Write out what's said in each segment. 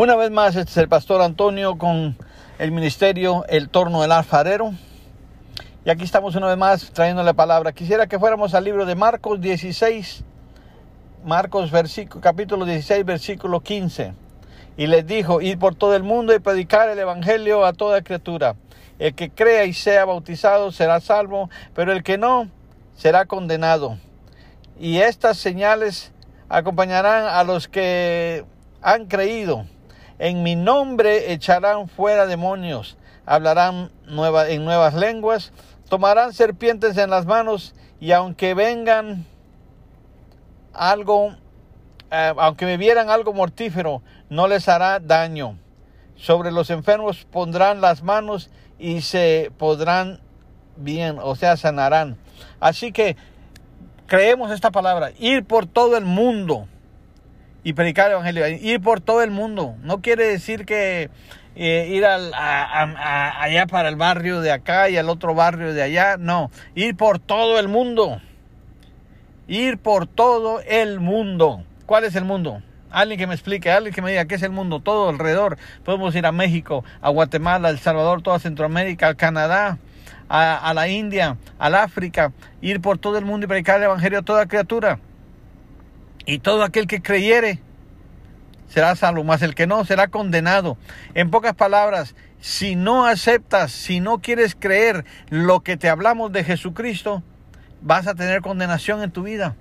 Una vez más, este es el pastor Antonio con el ministerio El Torno del Alfarero. Y aquí estamos una vez más trayendo la palabra. Quisiera que fuéramos al libro de Marcos 16, Marcos versículo, capítulo 16, versículo 15. Y les dijo, ir por todo el mundo y predicar el Evangelio a toda criatura. El que crea y sea bautizado será salvo, pero el que no será condenado. Y estas señales acompañarán a los que han creído. En mi nombre echarán fuera demonios, hablarán en nuevas lenguas, tomarán serpientes en las manos y aunque vengan algo, eh, aunque me vieran algo mortífero, no les hará daño. Sobre los enfermos pondrán las manos y se podrán bien, o sea, sanarán. Así que creemos esta palabra, ir por todo el mundo y predicar el evangelio, ir por todo el mundo. No quiere decir que eh, ir al, allá para el barrio de acá y al otro barrio de allá, no, ir por todo el mundo. Ir por todo el mundo. ¿Cuál es el mundo? Alguien que me explique, alguien que me diga qué es el mundo, todo alrededor. Podemos ir a México, a Guatemala, a El Salvador, toda Centroamérica, al Canadá, a, a la India, al África, ir por todo el mundo y predicar el Evangelio a toda criatura. Y todo aquel que creyere será salvo, más el que no será condenado. En pocas palabras, si no aceptas, si no quieres creer lo que te hablamos de Jesucristo, vas a tener condenación en tu vida.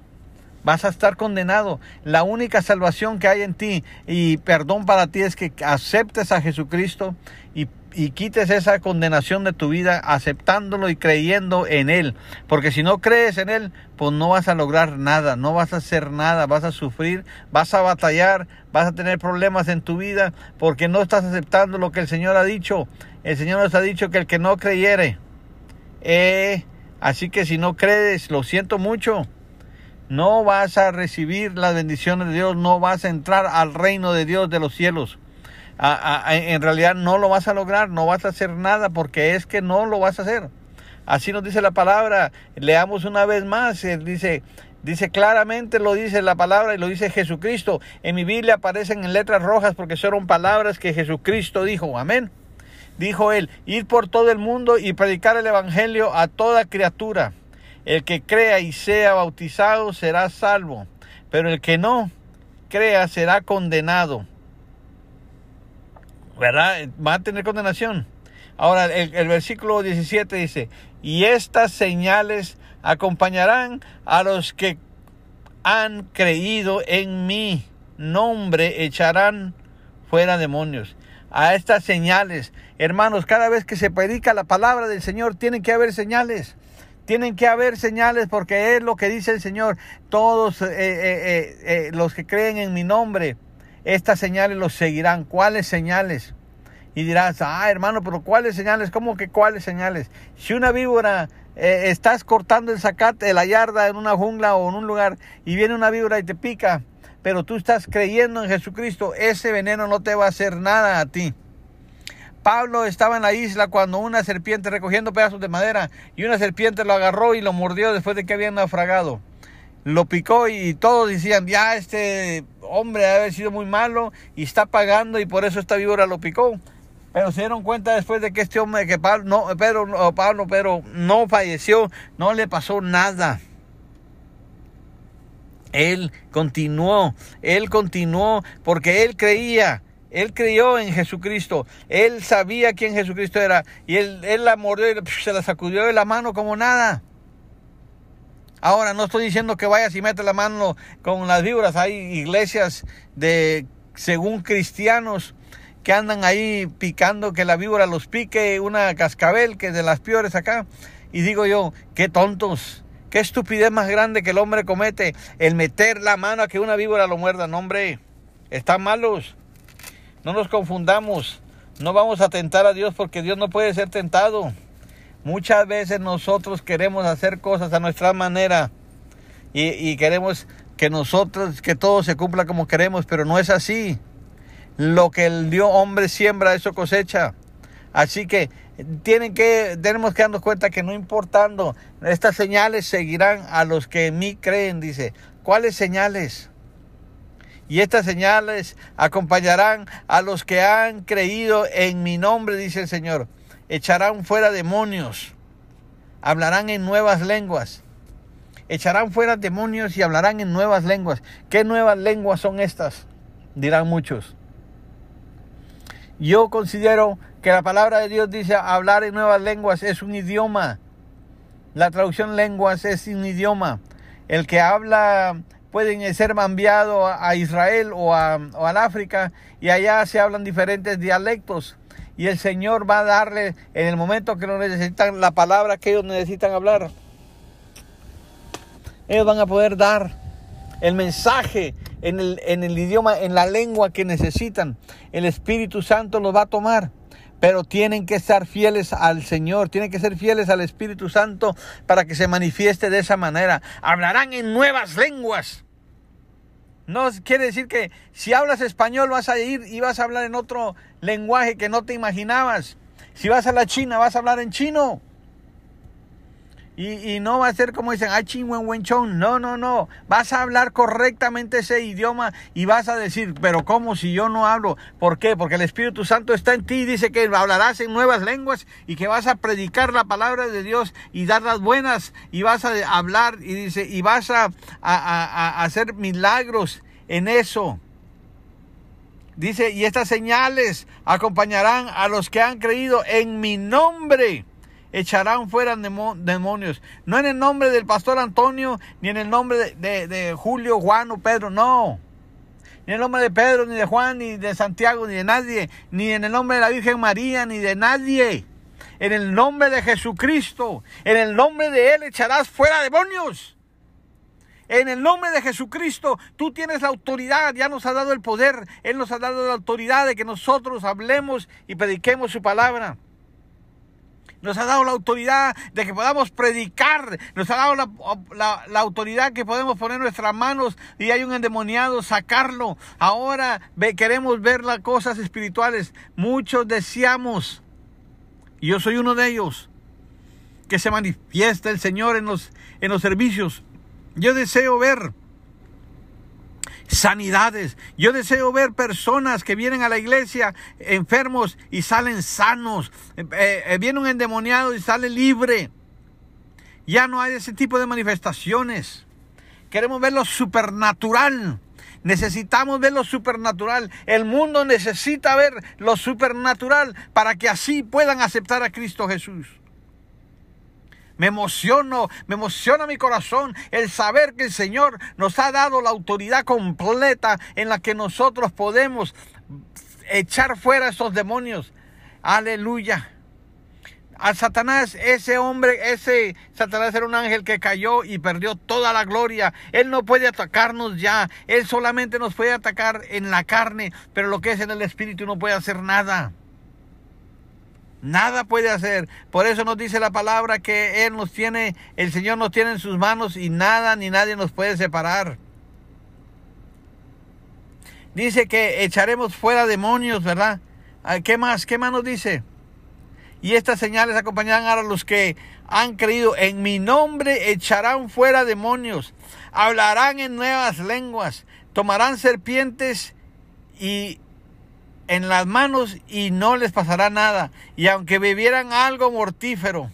Vas a estar condenado. La única salvación que hay en ti y perdón para ti es que aceptes a Jesucristo y y quites esa condenación de tu vida aceptándolo y creyendo en Él. Porque si no crees en Él, pues no vas a lograr nada, no vas a hacer nada, vas a sufrir, vas a batallar, vas a tener problemas en tu vida porque no estás aceptando lo que el Señor ha dicho. El Señor nos ha dicho que el que no creyere, eh, así que si no crees, lo siento mucho. No vas a recibir las bendiciones de Dios, no vas a entrar al reino de Dios de los cielos en realidad no lo vas a lograr, no vas a hacer nada porque es que no lo vas a hacer. Así nos dice la palabra. Leamos una vez más. Él dice, dice claramente, lo dice la palabra y lo dice Jesucristo. En mi Biblia aparecen en letras rojas porque son palabras que Jesucristo dijo. Amén. Dijo él, ir por todo el mundo y predicar el Evangelio a toda criatura. El que crea y sea bautizado será salvo, pero el que no crea será condenado. ¿Verdad? Va a tener condenación. Ahora, el, versículo 17 dice, y estas señales acompañarán a los que han creído en mi nombre, echarán fuera demonios. A estas señales, hermanos, cada vez que se predica la palabra del Señor, tienen que haber señales. Tienen que haber señales porque es lo que dice el Señor. Todos eh, eh, eh, los que creen en mi nombre estas señales los seguirán. ¿Cuáles señales? Y dirás, ah, hermano, pero ¿cuáles señales? ¿Cómo que cuáles señales? Si una víbora, eh, estás cortando el zacate, la yarda en una jungla o en un lugar y viene una víbora y te pica, pero tú estás creyendo en Jesucristo, ese veneno no te va a hacer nada a ti. Pablo estaba en la isla cuando una serpiente recogiendo pedazos de madera y una serpiente lo agarró y lo mordió después de que había naufragado lo picó y todos decían, ya este hombre debe haber sido muy malo y está pagando y por eso esta víbora lo picó. Pero se dieron cuenta después de que este hombre, que Pablo, no, Pablo, no falleció, no le pasó nada. Él continuó, él continuó porque él creía, él creyó en Jesucristo, él sabía quién Jesucristo era y él, él la mordió y se la sacudió de la mano como nada. Ahora no estoy diciendo que vayas y metas la mano con las víboras. Hay iglesias de según cristianos que andan ahí picando, que la víbora los pique, una cascabel que es de las peores acá. Y digo yo, qué tontos, qué estupidez más grande que el hombre comete el meter la mano a que una víbora lo muerda. No, hombre, están malos. No nos confundamos. No vamos a tentar a Dios porque Dios no puede ser tentado. Muchas veces nosotros queremos hacer cosas a nuestra manera y, queremos que nosotros, que todo se cumpla como queremos, pero no es así. Lo que el Dios hombre siembra, eso cosecha. Así que tienen que, tenemos que darnos cuenta que no importando, estas señales seguirán a los que en mí creen, dice. ¿Cuáles señales? Y estas señales acompañarán a los que han creído en mi nombre, dice el Señor. Echarán fuera demonios, hablarán en nuevas lenguas. Echarán fuera demonios y hablarán en nuevas lenguas. ¿Qué nuevas lenguas son estas? Dirán muchos. Yo considero que la palabra de Dios dice hablar en nuevas lenguas es un idioma. La traducción lenguas es un idioma. El que habla puede ser enviado a Israel o, a, al África y allá se hablan diferentes dialectos. Y el Señor va a darle en el momento que lo necesitan la palabra que ellos necesitan hablar. Ellos van a poder dar el mensaje en el, en el idioma, en la lengua que necesitan. El Espíritu Santo los va a tomar pero tienen que estar fieles al Señor, tienen que ser fieles al Espíritu Santo para que se manifieste de esa manera. Hablarán en nuevas lenguas. No quiere decir que si hablas español vas a ir y vas a hablar en otro lenguaje que no te imaginabas. Si vas a la China vas a hablar en chino. Y, no va a ser como dicen, ay, chong. No, no, no. Vas a hablar correctamente ese idioma y vas a decir, pero ¿cómo si yo no hablo? ¿Por qué? Porque el Espíritu Santo está en ti y dice que hablarás en nuevas lenguas y que vas a predicar la palabra de Dios y dar las buenas y vas a hablar y dice, y vas a hacer milagros en eso. Dice, y estas señales acompañarán a los que han creído en mi nombre echarán fuera demonios. No en el nombre del pastor Antonio, ni en el nombre de, Julio, Juan o Pedro, no. Ni en el nombre de Pedro, ni de Juan, ni de Santiago, ni de nadie. Ni en el nombre de la Virgen María, ni de nadie. En el nombre de Jesucristo, en el nombre de Él echarás fuera demonios. En el nombre de Jesucristo, tú tienes la autoridad, ya nos ha dado el poder, Él nos ha dado la autoridad de que nosotros hablemos y prediquemos su palabra nos ha dado la autoridad de que podamos predicar, nos ha dado la, autoridad que podemos poner nuestras manos y hay un endemoniado, sacarlo. Ahora queremos ver las cosas espirituales. Muchos deseamos, y yo soy uno de ellos, que se manifieste el Señor en los, en los servicios. Yo deseo ver sanidades. Yo deseo ver personas que vienen a la iglesia enfermos y salen sanos. Eh, eh, y sale libre. Ya no hay ese tipo de manifestaciones. Queremos ver lo supernatural. Necesitamos ver lo supernatural. El mundo necesita ver lo supernatural para que así puedan aceptar a Cristo Jesús. Me emociono, me emociona mi corazón el saber que el Señor nos ha dado la autoridad completa en la que nosotros podemos echar fuera esos demonios. Aleluya. A Satanás, ese hombre, ese Satanás era un ángel que cayó y perdió toda la gloria. Él no puede atacarnos ya. Él solamente nos puede atacar en la carne, pero lo que es en el espíritu no puede hacer nada. Nada puede hacer. Por eso nos dice la palabra que Él nos tiene, el Señor nos tiene en sus manos y nada ni nadie nos puede separar. Dice que echaremos fuera demonios, ¿verdad? Ah, ¿Qué más? ¿Qué más nos dice? Y estas señales acompañarán a los que han creído. En mi nombre echarán fuera demonios. Hablarán en nuevas lenguas. Tomarán serpientes y en las manos y no les pasará nada. Y aunque bebieran algo mortífero,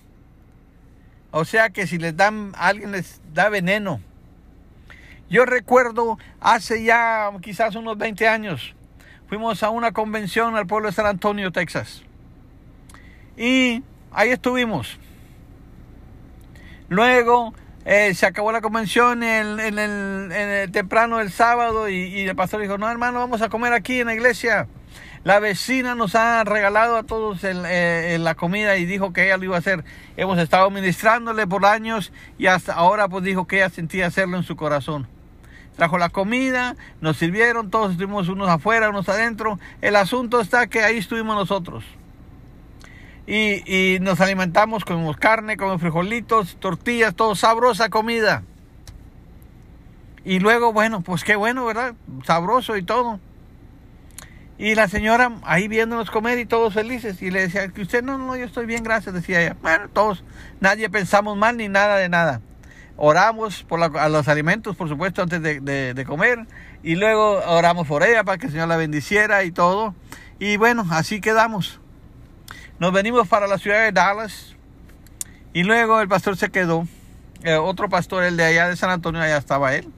o sea que si les dan, alguien les da veneno. Yo recuerdo hace ya quizás unos 20 años, fuimos a una convención al pueblo de San Antonio, Texas. Y ahí estuvimos. Luego eh, se acabó la convención en, el, temprano del sábado y, y el pastor dijo, no hermano, vamos a comer aquí en la iglesia. La vecina nos ha regalado a todos eh, la comida y dijo que ella lo iba a hacer. Hemos estado ministrándole por años y hasta ahora pues dijo que ella sentía hacerlo en su corazón. Trajo la comida, nos sirvieron, todos estuvimos unos afuera, unos adentro. El asunto está que ahí estuvimos nosotros. Y, y nos alimentamos, comimos carne, comimos frijolitos, tortillas, todo sabrosa comida. Y luego, bueno, pues qué bueno, ¿verdad? Sabroso y todo. Y la señora ahí viéndonos comer y todos felices. Y le decía, que usted no, no, yo estoy bien, gracias, decía ella. Bueno, todos, nadie pensamos mal ni nada de nada. Oramos por a los alimentos, por supuesto, antes de, de, comer. Y luego oramos por ella para que el Señor la bendiciera y todo. Y bueno, así quedamos. Nos venimos para la ciudad de Dallas. Y luego el pastor se quedó. Eh, otro pastor, el de allá de San Antonio, allá estaba él.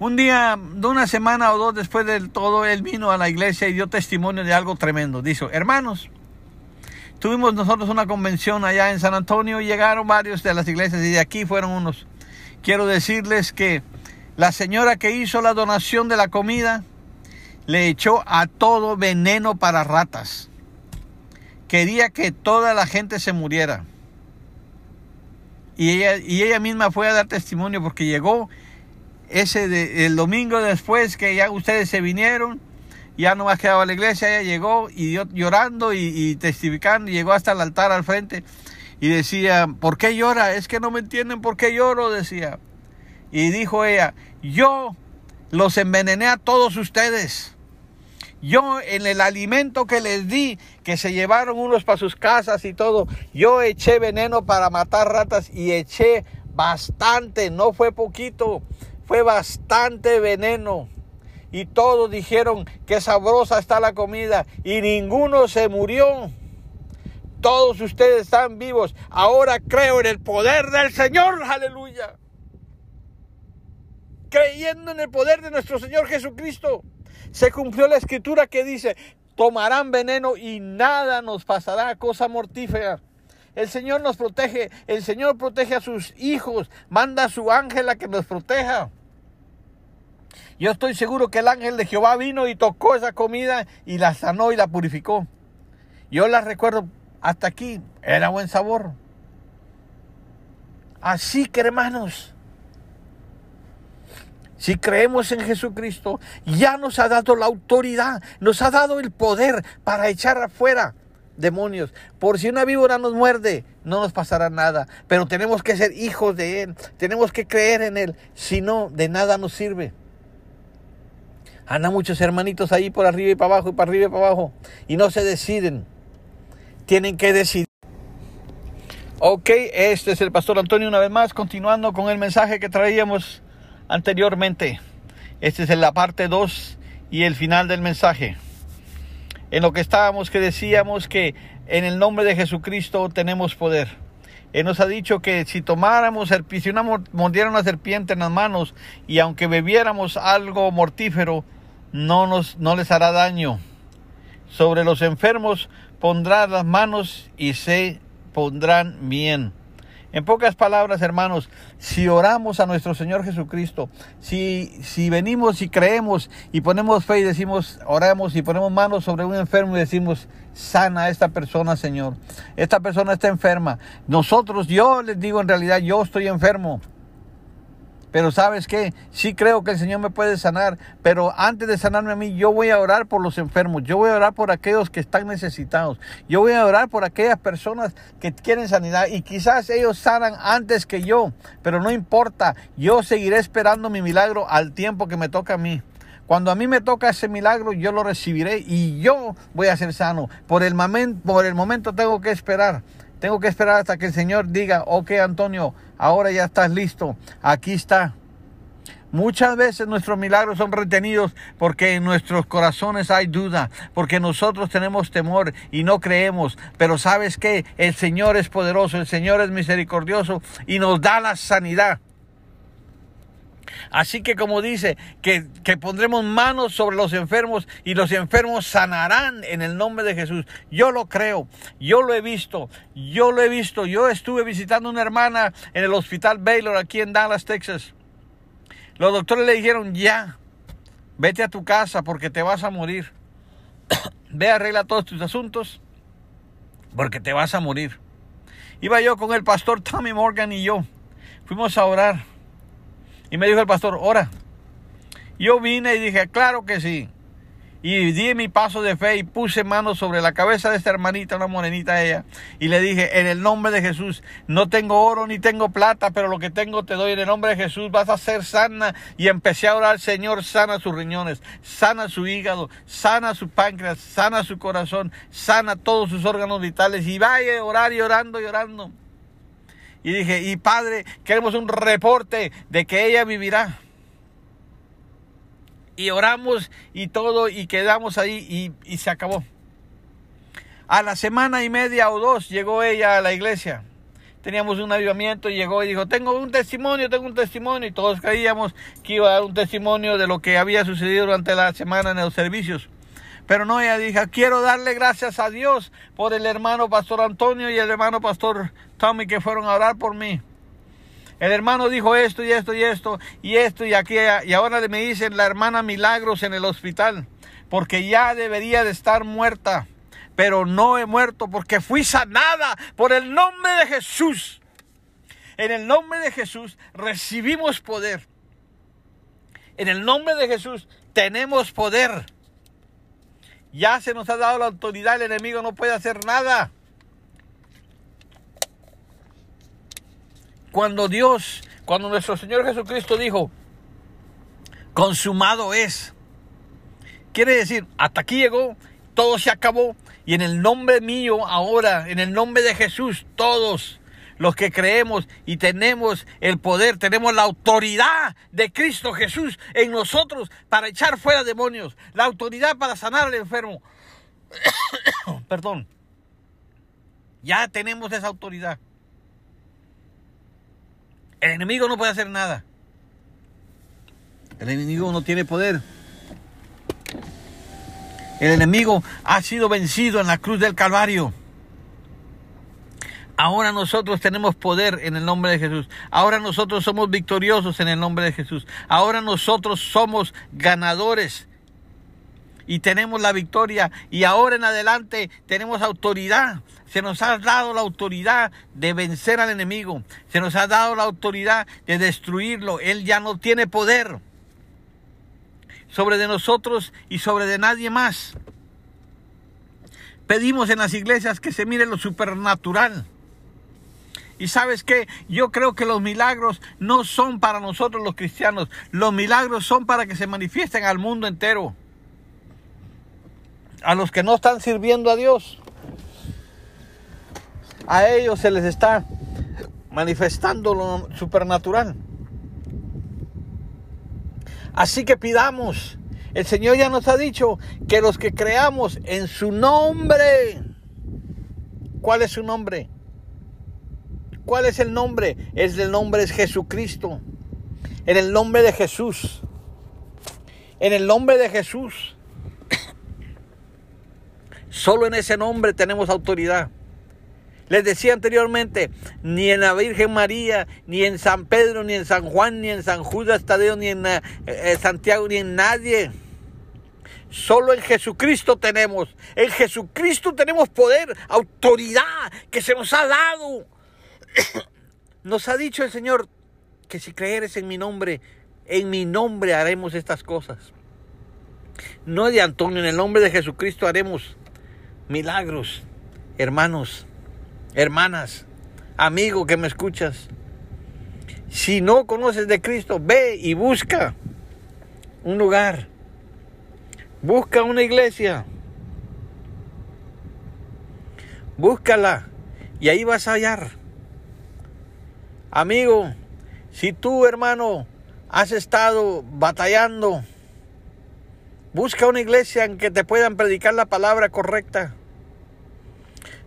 Un día, de una semana o dos después de todo, él vino a la iglesia y dio testimonio de algo tremendo. Dijo, hermanos, tuvimos nosotros una convención allá en San Antonio y llegaron varios de las iglesias y de aquí fueron unos. Quiero decirles que la señora que hizo la donación de la comida le echó a todo veneno para ratas. Quería que toda la gente se muriera. Y ella, y ella misma fue a dar testimonio porque llegó ese el domingo después que ya ustedes se vinieron, ya no más quedaba la iglesia, ella llegó y llorando y, testificando, llegó hasta el altar al frente y decía, ¿por qué llora? Es que no me entienden por qué lloro, decía. Y dijo ella, yo los envenené a todos ustedes. Yo en el alimento que les di, que se llevaron unos para sus casas y todo, yo eché veneno para matar ratas y eché bastante, no fue poquito fue bastante veneno. Y todos dijeron que sabrosa está la comida y ninguno se murió. Todos ustedes están vivos. Ahora creo en el poder del Señor. Aleluya. Creyendo en el poder de nuestro Señor Jesucristo. Se cumplió la escritura que dice, tomarán veneno y nada nos pasará, cosa mortífera. El Señor nos protege, el Señor protege a sus hijos, manda a su ángel a que nos proteja. Yo estoy seguro que el ángel de Jehová vino y tocó esa comida y la sanó y la purificó. Yo la recuerdo hasta aquí, era buen sabor. Así que hermanos, si creemos en Jesucristo, ya nos ha dado la autoridad, nos ha dado el poder para echar afuera demonios. Por si una víbora nos muerde, no nos pasará nada. Pero tenemos que ser hijos de Él, tenemos que creer en Él, si no, de nada nos sirve. Andan muchos hermanitos ahí por arriba y para abajo y para arriba y para abajo y no se deciden. Tienen que decidir. Ok, este es el pastor Antonio una vez más, continuando con el mensaje que traíamos anteriormente. Este es la parte 2 y el final del mensaje. En lo que estábamos que decíamos que en el nombre de Jesucristo tenemos poder. Él nos ha dicho que si tomáramos, si una mordiera una serpiente en las manos y aunque bebiéramos algo mortífero, no, nos, no les hará daño. Sobre los enfermos pondrán las manos y se pondrán bien. En pocas palabras, hermanos, si oramos a nuestro Señor Jesucristo, si, si venimos y creemos y ponemos fe y decimos, oramos y ponemos manos sobre un enfermo y decimos, sana a esta persona, Señor. Esta persona está enferma. Nosotros, yo les digo en realidad, yo estoy enfermo. Pero sabes qué, sí creo que el Señor me puede sanar, pero antes de sanarme a mí, yo voy a orar por los enfermos, yo voy a orar por aquellos que están necesitados, yo voy a orar por aquellas personas que quieren sanidad y quizás ellos sanan antes que yo, pero no importa, yo seguiré esperando mi milagro al tiempo que me toca a mí. Cuando a mí me toca ese milagro, yo lo recibiré y yo voy a ser sano. Por el, momento, por el momento tengo que esperar. Tengo que esperar hasta que el Señor diga, ok Antonio, ahora ya estás listo, aquí está. Muchas veces nuestros milagros son retenidos porque en nuestros corazones hay duda, porque nosotros tenemos temor y no creemos. Pero sabes que el Señor es poderoso, el Señor es misericordioso y nos da la sanidad. Así que como dice, que, pondremos manos sobre los enfermos y los enfermos sanarán en el nombre de Jesús. Yo lo creo, yo lo he visto, yo lo he visto. Yo estuve visitando una hermana en el hospital Baylor aquí en Dallas, Texas. Los doctores le dijeron, ya, vete a tu casa porque te vas a morir. Ve, arregla todos tus asuntos porque te vas a morir. Iba yo con el pastor Tommy Morgan y yo. Fuimos a orar. Y me dijo el pastor, ora. Yo vine y dije, claro que sí. Y di mi paso de fe y puse manos sobre la cabeza de esta hermanita, una morenita ella. Y le dije, en el nombre de Jesús, no tengo oro ni tengo plata, pero lo que tengo te doy en el nombre de Jesús. Vas a ser sana. Y empecé a orar, Señor, sana sus riñones, sana su hígado, sana su páncreas, sana su corazón, sana todos sus órganos vitales. Y vaya a orar y orando y orando. Y dije, y padre, queremos un reporte de que ella vivirá. Y oramos y todo y quedamos ahí y, y se acabó. A la semana y media o dos llegó ella a la iglesia teníamos un avivamiento y llegó y dijo, tengo un testimonio, tengo un testimonio. Y todos creíamos que iba a dar un testimonio de lo que había sucedido durante la semana en los servicios. Pero no, ella dijo, quiero darle gracias a Dios por el hermano pastor Antonio y el hermano pastor Tommy que fueron a orar por mí. El hermano dijo esto y esto y esto y esto y aquí y ahora me dicen la hermana Milagros en el hospital porque ya debería de estar muerta pero no he muerto porque fui sanada por el nombre de Jesús. En el nombre de Jesús recibimos poder. En el nombre de Jesús tenemos poder. Ya se nos ha dado la autoridad, el enemigo no puede hacer nada. Cuando Dios, cuando nuestro Señor Jesucristo dijo, consumado es, quiere decir, hasta aquí llegó, todo se acabó, y en el nombre mío ahora, en el nombre de Jesús, todos los que creemos y tenemos el poder, tenemos la autoridad de Cristo Jesús en nosotros para echar fuera demonios, la autoridad para sanar al enfermo. Perdón. Ya tenemos esa autoridad. El enemigo no puede hacer nada. El enemigo no tiene poder. El enemigo ha sido vencido en la cruz del Calvario. Ahora nosotros tenemos poder en el nombre de Jesús. Ahora nosotros somos victoriosos en el nombre de Jesús. Ahora nosotros somos ganadores y tenemos la victoria. Y ahora en adelante tenemos autoridad. Se nos ha dado la autoridad de vencer al enemigo. Se nos ha dado la autoridad de destruirlo. Él ya no tiene poder sobre de nosotros y sobre de nadie más. Pedimos en las iglesias que se mire lo supernatural. Y sabes qué, yo creo que los milagros no son para nosotros los cristianos, los milagros son para que se manifiesten al mundo entero. A los que no están sirviendo a Dios, a ellos se les está manifestando lo supernatural. Así que pidamos. El Señor ya nos ha dicho que los que creamos en su nombre, ¿cuál es su nombre? ¿Cuál es el nombre? Es el nombre es Jesucristo. En el nombre de Jesús. En el nombre de Jesús. Solo en ese nombre tenemos autoridad. Les decía anteriormente, ni en la Virgen María, ni en San Pedro, ni en San Juan, ni en San Judas Tadeo, ni en eh, eh, Santiago, ni en nadie. Solo en Jesucristo tenemos. En Jesucristo tenemos poder, autoridad que se nos ha dado. Nos ha dicho el Señor que si creeres en mi nombre, en mi nombre haremos estas cosas. No de Antonio, en el nombre de Jesucristo haremos milagros. Hermanos, hermanas, amigo que me escuchas, si no conoces de Cristo, ve y busca un lugar, busca una iglesia, búscala y ahí vas a hallar. Amigo, si tú hermano has estado batallando, busca una iglesia en que te puedan predicar la palabra correcta.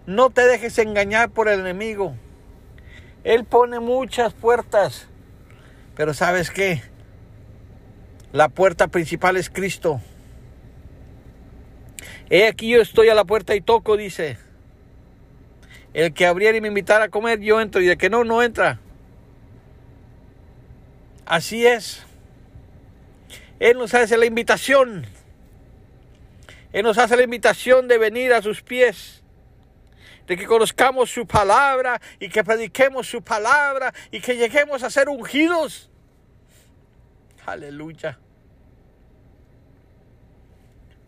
No te dejes engañar por el enemigo. Él pone muchas puertas. Pero sabes qué? La puerta principal es Cristo. He aquí yo estoy a la puerta y toco, dice. El que abriera y me invitara a comer, yo entro. Y de que no, no entra. Así es. Él nos hace la invitación. Él nos hace la invitación de venir a sus pies de que conozcamos su palabra y que prediquemos su palabra y que lleguemos a ser ungidos. Aleluya.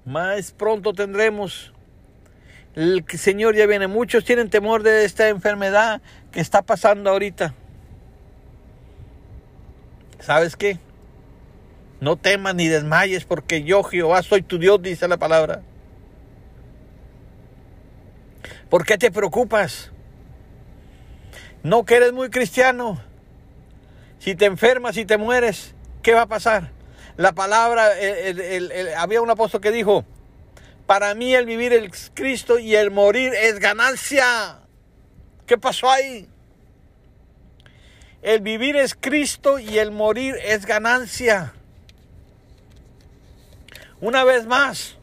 Más pronto tendremos. El Señor ya viene. Muchos tienen temor de esta enfermedad que está pasando ahorita. ¿Sabes qué? No temas ni desmayes porque yo Jehová soy tu Dios, dice la palabra. ¿Por qué te preocupas? No que eres muy cristiano. Si te enfermas y te mueres, ¿qué va a pasar? la palabra, había un apóstol que dijo, para mí el vivir es Cristo y el morir es ganancia. ¿Qué pasó ahí? El vivir es Cristo y el morir es ganancia. Una vez más,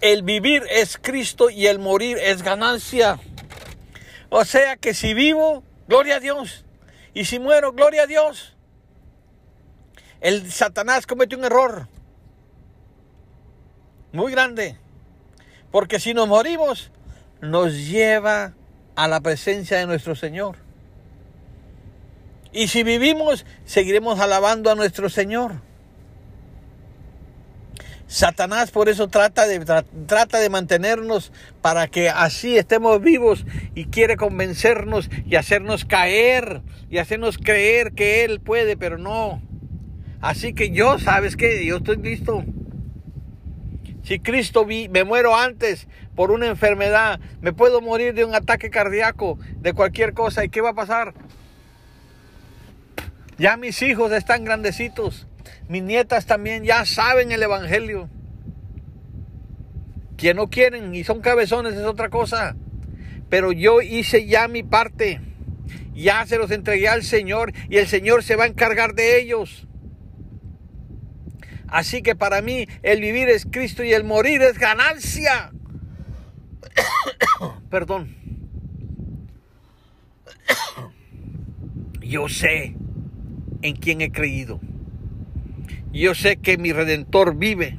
el vivir es Cristo y el morir es ganancia. O sea que si vivo, gloria a Dios. Y si muero, gloria a Dios. El Satanás cometió un error muy grande. Porque si nos morimos, nos lleva a la presencia de nuestro Señor. Y si vivimos, seguiremos alabando a nuestro Señor. Satanás por eso trata de, trata de mantenernos para que así estemos vivos y quiere convencernos y hacernos caer y hacernos creer que Él puede, pero no. Así que yo, ¿sabes qué? Yo estoy listo. Si Cristo vi, me muero antes por una enfermedad, me puedo morir de un ataque cardíaco, de cualquier cosa, ¿y qué va a pasar? Ya mis hijos están grandecitos, mis nietas también ya saben el Evangelio. Que no quieren y son cabezones es otra cosa. Pero yo hice ya mi parte. Ya se los entregué al Señor y el Señor se va a encargar de ellos. Así que para mí el vivir es Cristo y el morir es ganancia. Perdón. Yo sé en quién he creído. Yo sé que mi redentor vive.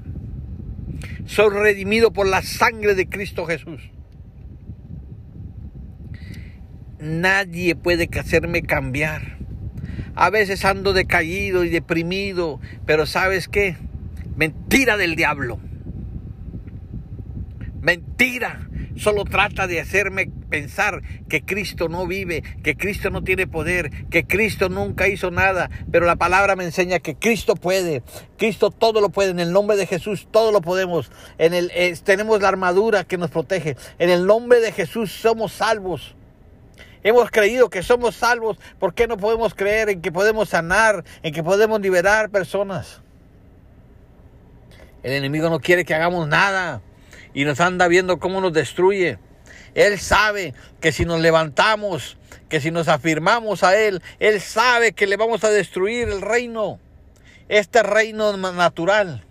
Soy redimido por la sangre de Cristo Jesús. Nadie puede hacerme cambiar. A veces ando decaído y deprimido, pero ¿sabes qué? Mentira del diablo. Mentira. Solo trata de hacerme pensar que Cristo no vive, que Cristo no tiene poder, que Cristo nunca hizo nada. Pero la palabra me enseña que Cristo puede. Cristo todo lo puede. En el nombre de Jesús todo lo podemos. En el, tenemos la armadura que nos protege. En el nombre de Jesús somos salvos. Hemos creído que somos salvos. ¿Por qué no podemos creer en que podemos sanar, en que podemos liberar personas? El enemigo no quiere que hagamos nada y nos anda viendo cómo nos destruye. Él sabe que si nos levantamos, que si nos afirmamos a Él, Él sabe que le vamos a destruir el reino, este reino natural.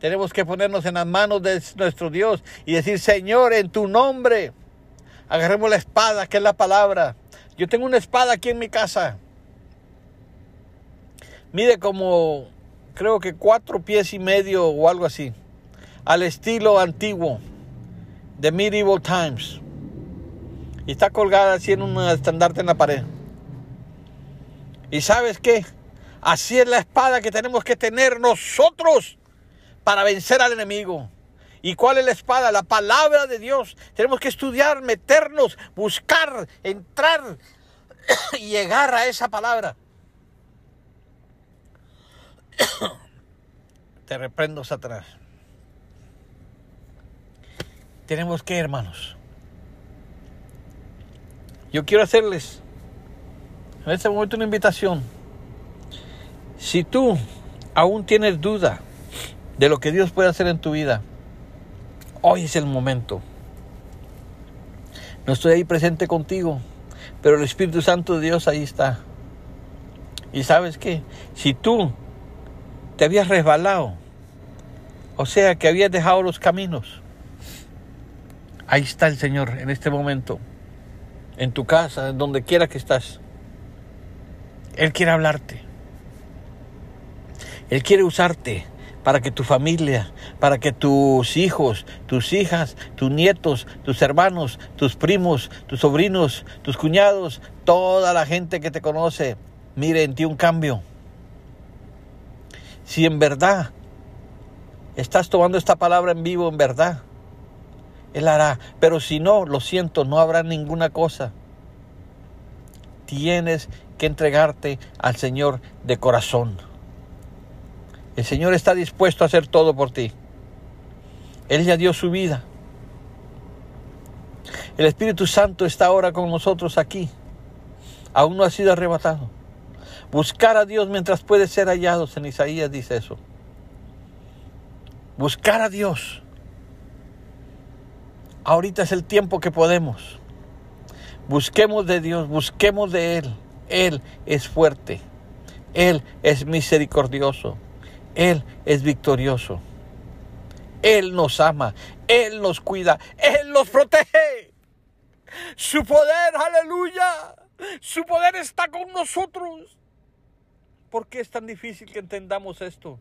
Tenemos que ponernos en las manos de nuestro Dios y decir, Señor, en tu nombre, Agarremos la espada, que es la palabra. Yo tengo una espada aquí en mi casa. Mide como, creo que cuatro pies y medio o algo así. Al estilo antiguo de Medieval Times. Y está colgada así en un estandarte en la pared. ¿Y sabes qué? Así es la espada que tenemos que tener nosotros para vencer al enemigo. ¿Y cuál es la espada? La palabra de Dios. Tenemos que estudiar, meternos, buscar, entrar y llegar a esa palabra. Te reprendo, Satanás. Tenemos que, hermanos. Yo quiero hacerles en este momento una invitación. Si tú aún tienes duda de lo que Dios puede hacer en tu vida, Hoy es el momento. No estoy ahí presente contigo, pero el Espíritu Santo de Dios ahí está. Y sabes qué, si tú te habías resbalado, o sea que habías dejado los caminos, ahí está el Señor en este momento, en tu casa, en donde quiera que estás. Él quiere hablarte. Él quiere usarte para que tu familia, para que tus hijos, tus hijas, tus nietos, tus hermanos, tus primos, tus sobrinos, tus cuñados, toda la gente que te conoce, mire en ti un cambio. Si en verdad estás tomando esta palabra en vivo, en verdad, Él hará. Pero si no, lo siento, no habrá ninguna cosa. Tienes que entregarte al Señor de corazón. El Señor está dispuesto a hacer todo por ti. Él ya dio su vida. El Espíritu Santo está ahora con nosotros aquí. Aún no ha sido arrebatado. Buscar a Dios mientras puede ser hallados. En Isaías dice eso. Buscar a Dios. Ahorita es el tiempo que podemos. Busquemos de Dios, busquemos de Él. Él es fuerte. Él es misericordioso. Él es victorioso. Él nos ama. Él nos cuida. Él nos protege. Su poder, aleluya. Su poder está con nosotros. ¿Por qué es tan difícil que entendamos esto?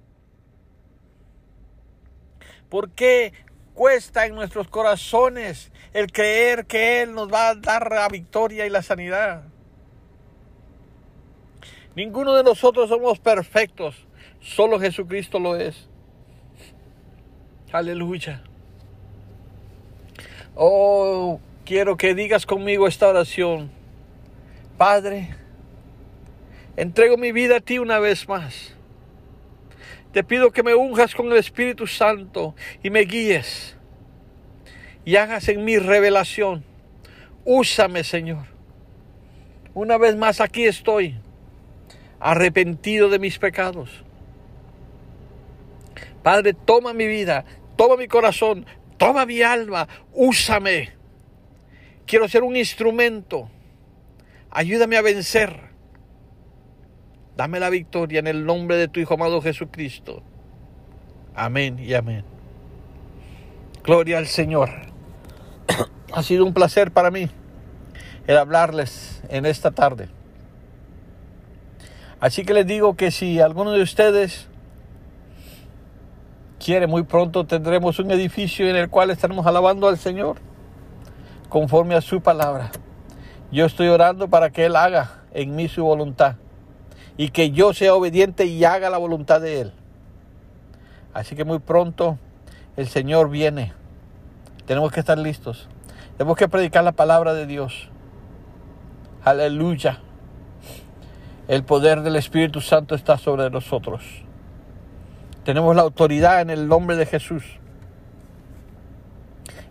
¿Por qué cuesta en nuestros corazones el creer que Él nos va a dar la victoria y la sanidad? Ninguno de nosotros somos perfectos, solo Jesucristo lo es. Aleluya. Oh, quiero que digas conmigo esta oración. Padre, entrego mi vida a ti una vez más. Te pido que me unjas con el Espíritu Santo y me guíes y hagas en mí revelación. Úsame, Señor. Una vez más aquí estoy, arrepentido de mis pecados. Padre, toma mi vida, toma mi corazón, toma mi alma, úsame. Quiero ser un instrumento Ayúdame a vencer. Dame la victoria en el nombre de tu Hijo amado Jesucristo. Amén y amén. Gloria al Señor. Ha sido un placer para mí el hablarles en esta tarde. Así que les digo que si alguno de ustedes quiere, muy pronto tendremos un edificio en el cual estaremos alabando al Señor conforme a su palabra. Yo estoy orando para que Él haga en mí su voluntad y que yo sea obediente y haga la voluntad de Él. Así que muy pronto el Señor viene. Tenemos que estar listos. Tenemos que predicar la palabra de Dios. Aleluya. El poder del Espíritu Santo está sobre nosotros. Tenemos la autoridad en el nombre de Jesús.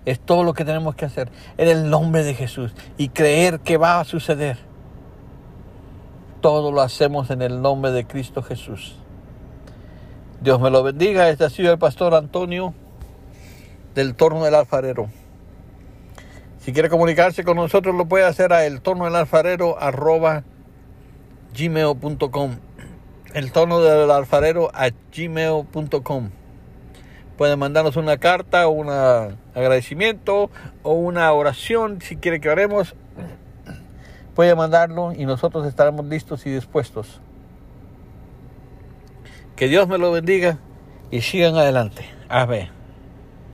Es todo lo que tenemos que hacer en el nombre de Jesús y creer que va a suceder. Todo lo hacemos en el nombre de Cristo Jesús. Dios me lo bendiga. Este ha sido el pastor Antonio del Torno del Alfarero. Si quiere comunicarse con nosotros lo puede hacer a el torno del alfarero arroba gmail.com el torno del alfarero a gmail.com Pueden mandarnos una carta un agradecimiento o una oración si quiere que oremos. Puede mandarlo y nosotros estaremos listos y dispuestos. Que Dios me lo bendiga y sigan adelante. Amén.